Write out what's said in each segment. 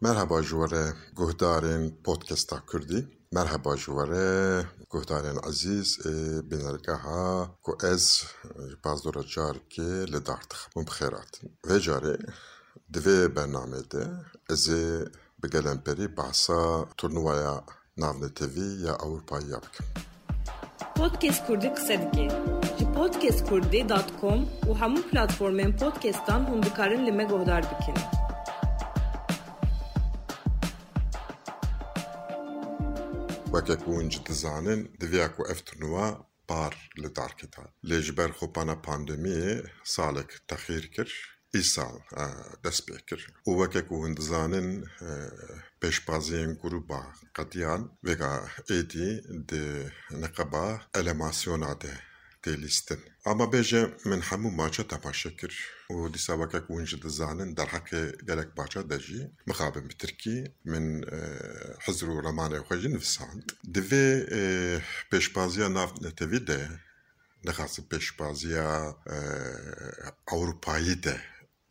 Merhaba jware guhdarên podcasta Kurdî. Merhaba jware guhdarên ezîz ê bînergeha ku ez ji pazdora carekê li dar dixebim bixêr hatin. Vê carê di vê bernamê de ez ê bi gelemperî behsa turnuvaya navnetevî ya Ewropayî ya bikim. Podcast Kurdî qise dike. Ji podcastkurdî.com û hemû platformên podcastan hûn dikarin li me guhdar bikin. Hûn ji dizanin divêya ku ev turnuva par li dar keta. Lê ji ber xopana pandemiyê salek texîr kir, îsal dest pê kir. û wekek ku hûn dizanin pêşbaziyên grûpa qediyan vêga êdî tê lîstin. Ama bêje min hemû maça temaşe kir. Û dîsa wekek hûn jî dizanin derheqê gelek baca de jî mixabin bi Tirkî min hizr û remanê xwe jî nivîsand. Di vê pêşbaziya navnetevî de nixwaze pêşbaziya Ewropayî de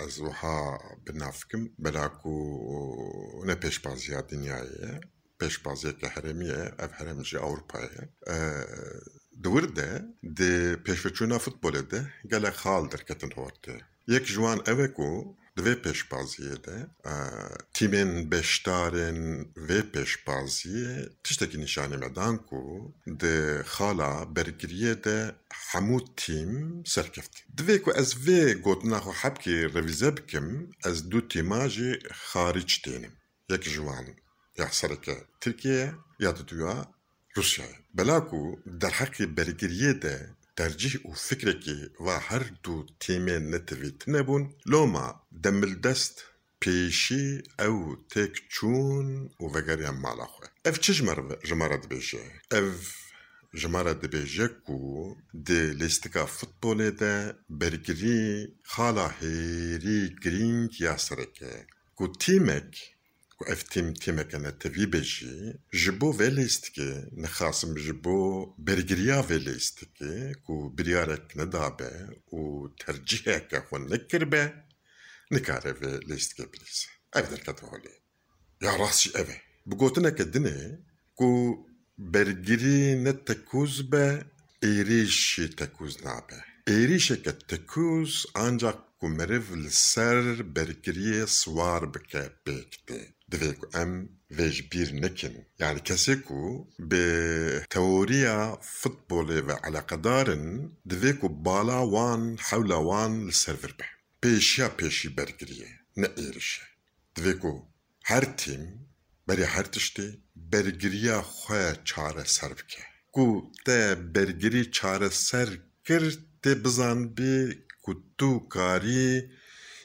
ez wiha binav bikim bela ku ne pêşbaziya dinyayê ye. Di pêşveçûna futbolê de gelek xal derketin hortê. Yek ji wan ew e ku di vê pêşbaziyê de tîmên beşdarên vê pêşbaziyê tiştekî nîşanî me dan ku di xala bergiriyê de hemû tîm serkeftin. Divê ku ez vê gotina xwe hebkê revîze bikim ez du tîma jî xarîc tênim. Yek ji wan ya sereke Tirkiye ya di پرسیا در حق برگریه ده ترجیح و فکر که و هر دو تیمه نتویت نبون لوما دمل دست پیشی او تک چون و وگریم مالا خواه. اف چش جمارد بیشه؟ اف جمارا دبیجه کو دی لیستکا فوتبولی ده برگری خالا هیری گرینگ یاسرکه کو تیمک اف افتیم تیم کنه تفی بجی، جبو ولیست که نخاسم جبو برگریا ولیست که کو بریارک ندابه و ترجیح که خون نکر به نکاره ولیست که بلیسه اف در کتا حالی یا راسش اوه بگوتنه که دنه کو برگری نتکوز به ایریش تکوز نابه ایریش که تکوز آنجا کو مریف لسر برگری سوار بکه بکته دویکو ام ویج بیر نکن. یعنی کسی کو به تئوریا فوتبال و علاقه دارن دویکو بالا وان حول وان لسرور به پیشیا پیشی برگریه نه ایرشه. دویکو هر تیم بری هر تشتی برگریا خواه چاره سر بکه. کو ته برگری چاره سر کرد ته بی کو کاری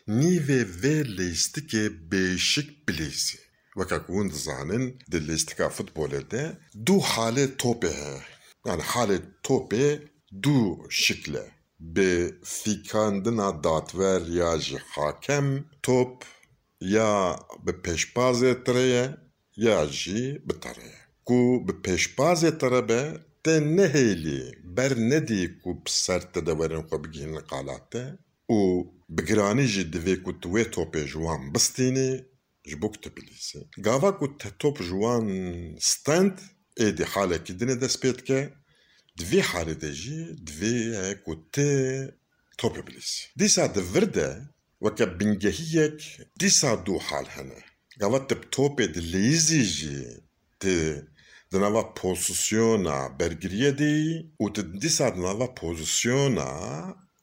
çareser kir tê bizanbî ku tu karî nîvê vê lîstikê bêşik bilîzî. Wekek hûn dizanin di lîstika futbolê de du halê topê heye. Yani halê topê du şikle. Bi fîkandina dadwer ya jî hakem top ya bi pêşbazê tireye ya jî bi tereye. Ku bi pêşbazê tere be te nehêlî ber nedî ku bi ser te de werin xwe bigihîn li qalat te û bi giranî jî divê ku tu wê topê ji wan bistînî ji bo ku te bilîzî. Gava ku te top ji wan stend êdî halekî dinê dest pê dike di vê halê de jî divê ku te topê bilîzî. Dîsa di vir de weke bingehiyek dîsa du hal hene. Gava te topê dilîzî jî ti di pozisyona bergiriyê de û tu di pozisyona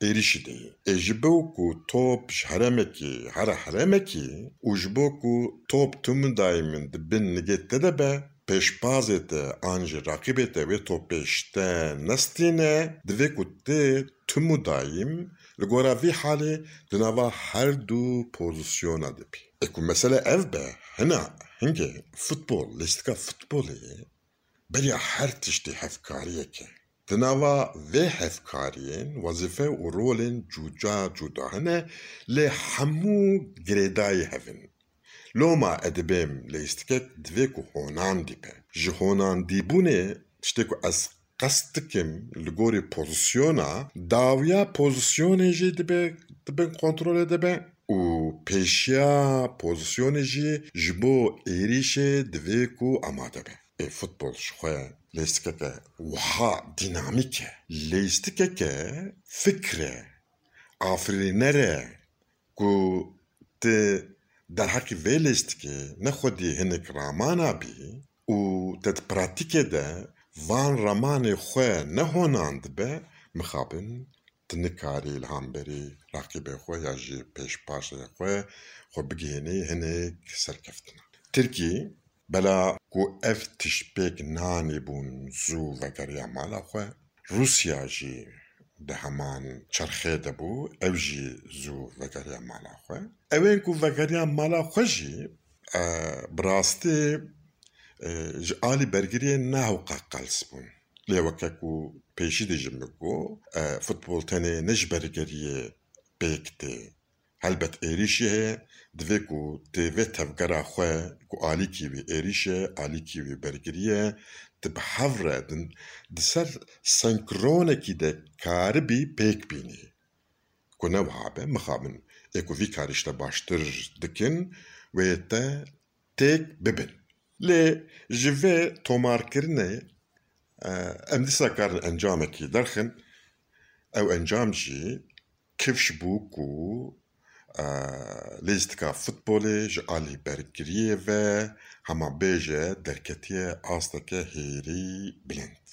êrişî de ê ji bo ku top ji heremekî here heremekî û ji bo ku top tim dayî min di bin nigê te de be pêşbazê te an ji raqîbê te wê topê ji te nestîne divê ku tê tim û dayîm li gora vî halê di nava her du pozisyona dibî. Ê ku mesele ev be hina hingê futbol lîstika futbolê beriya her tiştê hevkariyeke. دنوا و هفکاریین وظیفه و رول جوجا جودا هنه لی حمو گریدای هفن. لو ادبیم لیستکت دوی که خونان دیپه. جی خونان دیبونه چطه که از قصد لگوری پوزیسیونا داویا پوزیسیونه جی دیبه دیبن کنترول دیبه. و پیشیا پوزیسیونه جی جبو ایریشه دوی که اما دیبه ای فوتبول شخوه. لیستکه که که دینامیکه. لیستی که که فکره آفری کو ت در حقی وی لیستی که نه خودی هنک رامانا بی و ته پراتیکه ده وان رامانی خو نه به. مخابن ت نکاری الهان بری راقی بی خوه یا جی پیش پاشه خوه خو بگی هنک سرکفتن ترکی بلا کو اف تشپیک نانی بون زو و گریا مالا خو روسیا جی ده همان چرخه ده بو او جی زو و گریا مالا خو اوین کو و گریا مالا خو جی براستی برگری نهو قاقل سبون لیوکه کو پیشی ده جمعه کو فوتبول تنه نج برگریه بیکتی helbet êrişî heye divê ku tê vê tevgera xwe ku alîkî wî êrişe alîkî wî bergiriye tu bi hev re di ser senkronekî de karibî pêk bînî. Ku ne wiha be mixabin ê ku vî karî te baştir dikin wê te têk bibin. Lê ji vê tomarkirinê em dîsa karin encamekî derxin ew encam jî kifş bû ku لیستکا فوتبولی جی آلی برگریه و همه بیجه درکتی آستک هیری بلند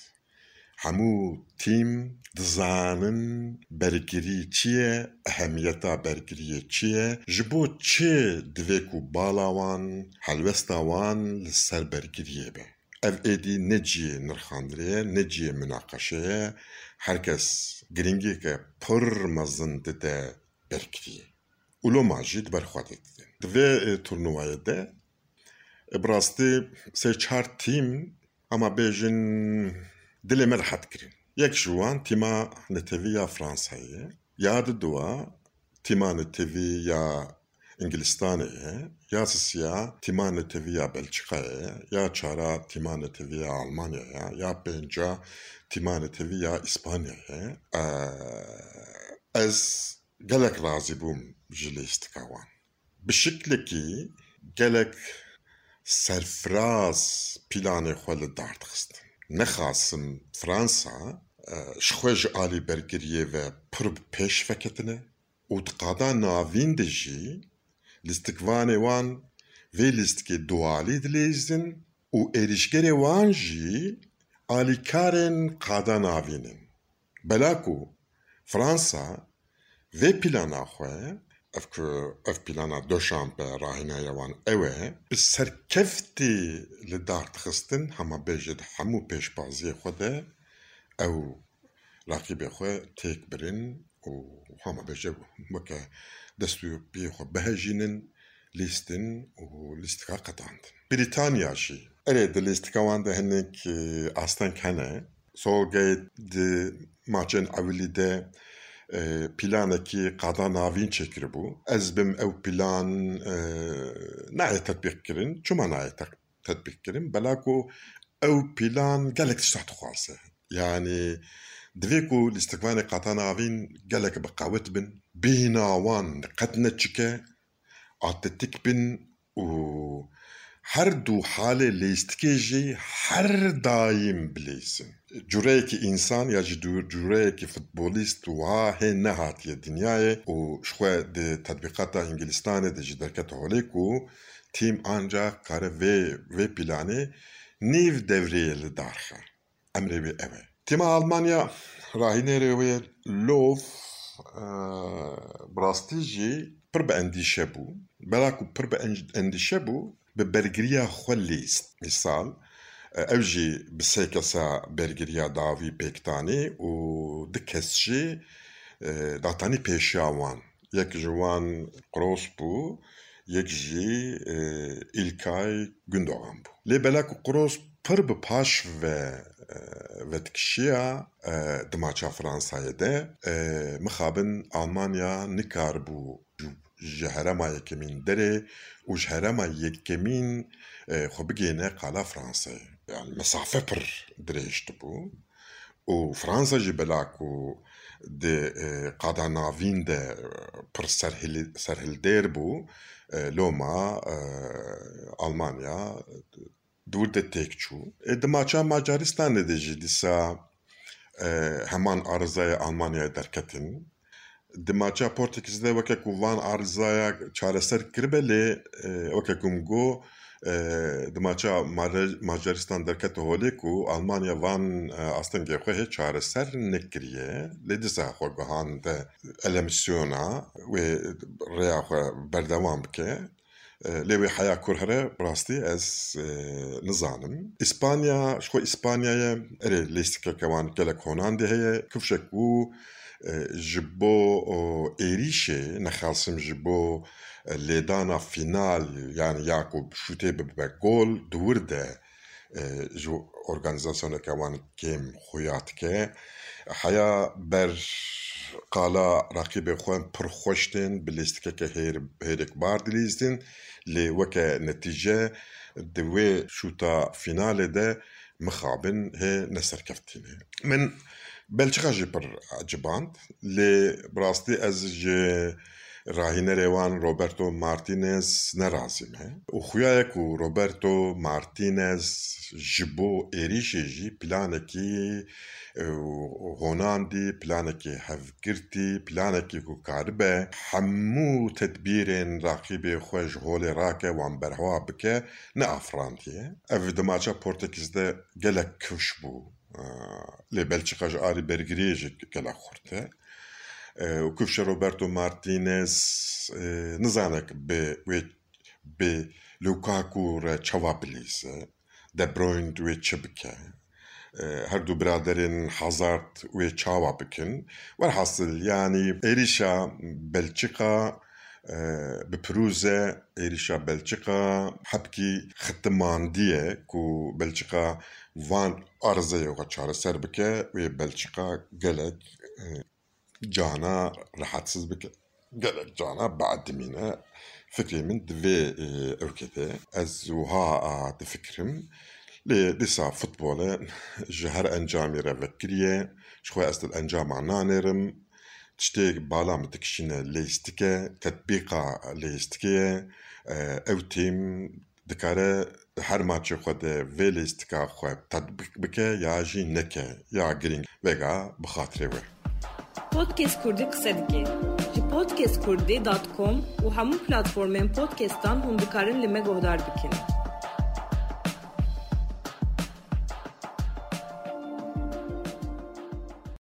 همو تیم دزانن برگری چیه اهمیتا برگری چیه جبو چه دویکو بالاوان حلوستاوان لسر برگریه به ev ایدی نجی نرخاندیه، نجی مناقشه هرکس گریگی که پر mezin ده برگریه Jî di ber xwe de didin. Di vê turnuvayê de bi rastî çar tîm ama bêjin dilê me rehet kirin. Yek ji wan tîma netewî ya Fransayê ya di duwa tîma netewî ya Ingilistanê ya sisiya tîma netewî ya Belçikayê ya çara tîma netewî ya Almanyayê ye, ya pênca tîma netewî ya İspanyayê ye. Ez gelek razî bûm ji lêstika wan. Bi şiklekî gelek serfiraz pîlanê xwe li dar dixistin. Nexasim Fransa ji xwe ji alî bergiriyê ve pir bi pêş veketine û di qada navîn de jî lîstikvanê wan vê lîstikê dualî dilêzin û êrişgerê wan jî alîkarên qada navîn in. Bela Fransa vê pîlana xwe ev ku ev pîlana doşanbe rahînaya wan ew e bi serkeftî li dar dixistin hema bêje di hemû pêşbaziyê xwe de ew raqîbê xwe têk birin û hema bêje weke dest û piyê xwe bihejînin lîstin û lîstika qetandin. Brîtanya jî erê di lîstika wan de hinek astenk hene Solgate di maçên ewilî de پلانێکی قادا ناوین چێکرد بوو ئەس بم ئەو پلان نایە تەبیقکردن چما نایە تەبیقکردن بەلاکو ئەو پلان gelek tişta dixwaze yani divê ku lîstikvanê qata navîn gelek bi qewit bin bînawan qet neçike atletik bin û her du halê lêstikê jî her daim bilêsin cureyekî însan ya ji cureyekî futbolîst wiha hê nehatiye dinyayê û ji xwe di tedbîqata Ingilistanê de ji derket holê ku tîm ancak kare vê vê pîlanê nîv devreyê li darxe emrê wê ev e Tîma Almanya rahînerê wê lov bi rastî jî pir bi endîşe bû bela bi bergiriya xwe lîst mîsal ew jî bi sê kesa bergiriya dawî pêktanî û di kes jî datanî pêşiya wan yek ji wan Qros bû yek jî İlkay Gündogan bû lê bela ku Qros pir bi paş ve vedikişiya di maça Fransayê de mixabin Almanya nikar bû ji herema yekemîn derê û ji herema yekemîn xwe bigêne qala Fransayê yani mesafe pir dirêj dibû û Fransa jî bela ku de qada navîn de pir serhildêr bû Loma Almanya dûr de têk çû. Di maça Macaristanê de jî dîsa heman arzaya Almanyaya. دماچا پۆرتێکزدە وەکێک وڵان ئارزایە چارەسەر کردبە لێ وەکێکم گۆ دماچا ماجارستان دەکەتەوە لێک و ئەلمانیا وان ئاستەنگێ خۆ هەیە چارەسەر نکریە لێ دزا خۆگەهاندە ئەلەمسیۆنا وێ ڕێیاخوا بەردەوام بکە لێوێ حیا کوور هەرە ڕاستی از نزانم ئیسپانیا خۆ ئیسپانیایە ئەرێ لیستکەکەوان کە لە کۆناندی هەیە xwe İspanyayê erê lêstikeke wan gelek honandê heye kifşek û ji bo êrîşê nexasim ji bo lêdana fînal yani ya ku şûtê bibe gol di wir de ji organizasyoneke wan kêm xuya dike heya ber qala raqîbê xwe pir xweş tên bi lêstikeke hêrekbar dilîstin lê weke netîce di wê şûta fînalê de mixabin hê neserkeftînê min بلچیقا جی پر جباند لێ بڕاستی ئەز ژێ راهینە رێوان ڕۆبرتۆ مارتینز نەرازیم هەیە و خویایەک و ڕۆبرتۆ مارتینز ji bo êrişê jî planekî honandî planekî hevgirtî planekî ku karibe hemû tedbîrên raqibê xwe ji holê rake wan berhwa bike ne afrantiye ev di maça Portekîzde gelek kewş bû لە بەلچقەش ئاری بەرگێژێک گەلا خورتە آه، وکوفشە ڕۆبەرتۆ مارتینز آه، نزانێک بێ لوکاکوڕە چاوا آه، بلیسە دەبرۆین دوێ چ بکە هەردوو برادرێن حەزارت وێ چاوا بکن وەرحاصل ینی يعني عێریشا بەلچقا بپروزە عێریشا بەلچقا حەبکی ختماندیە و بەلچقا van arzeyê xwe çareser bike wê Belçika gelek cana rehetsiz bike gelek cana beedimîne fikrê min divê ewkete ez wiha difikirim lê dîsa futbolê ji her encamê re vekiriye ji xwe ez encama nanêrim tiştê bala min dikişîne lêstike tetbîqa دكاره هر ماتش خود ویلیست که خواه تطبیق بکه یا جی نکه یا گرینگ وگا بخاطره وی پودکست کردی قصه دیگه جی پودکست کردی دات کم و همون پلاتفورمین پودکستان هم دکارن لیمه گودار بکنه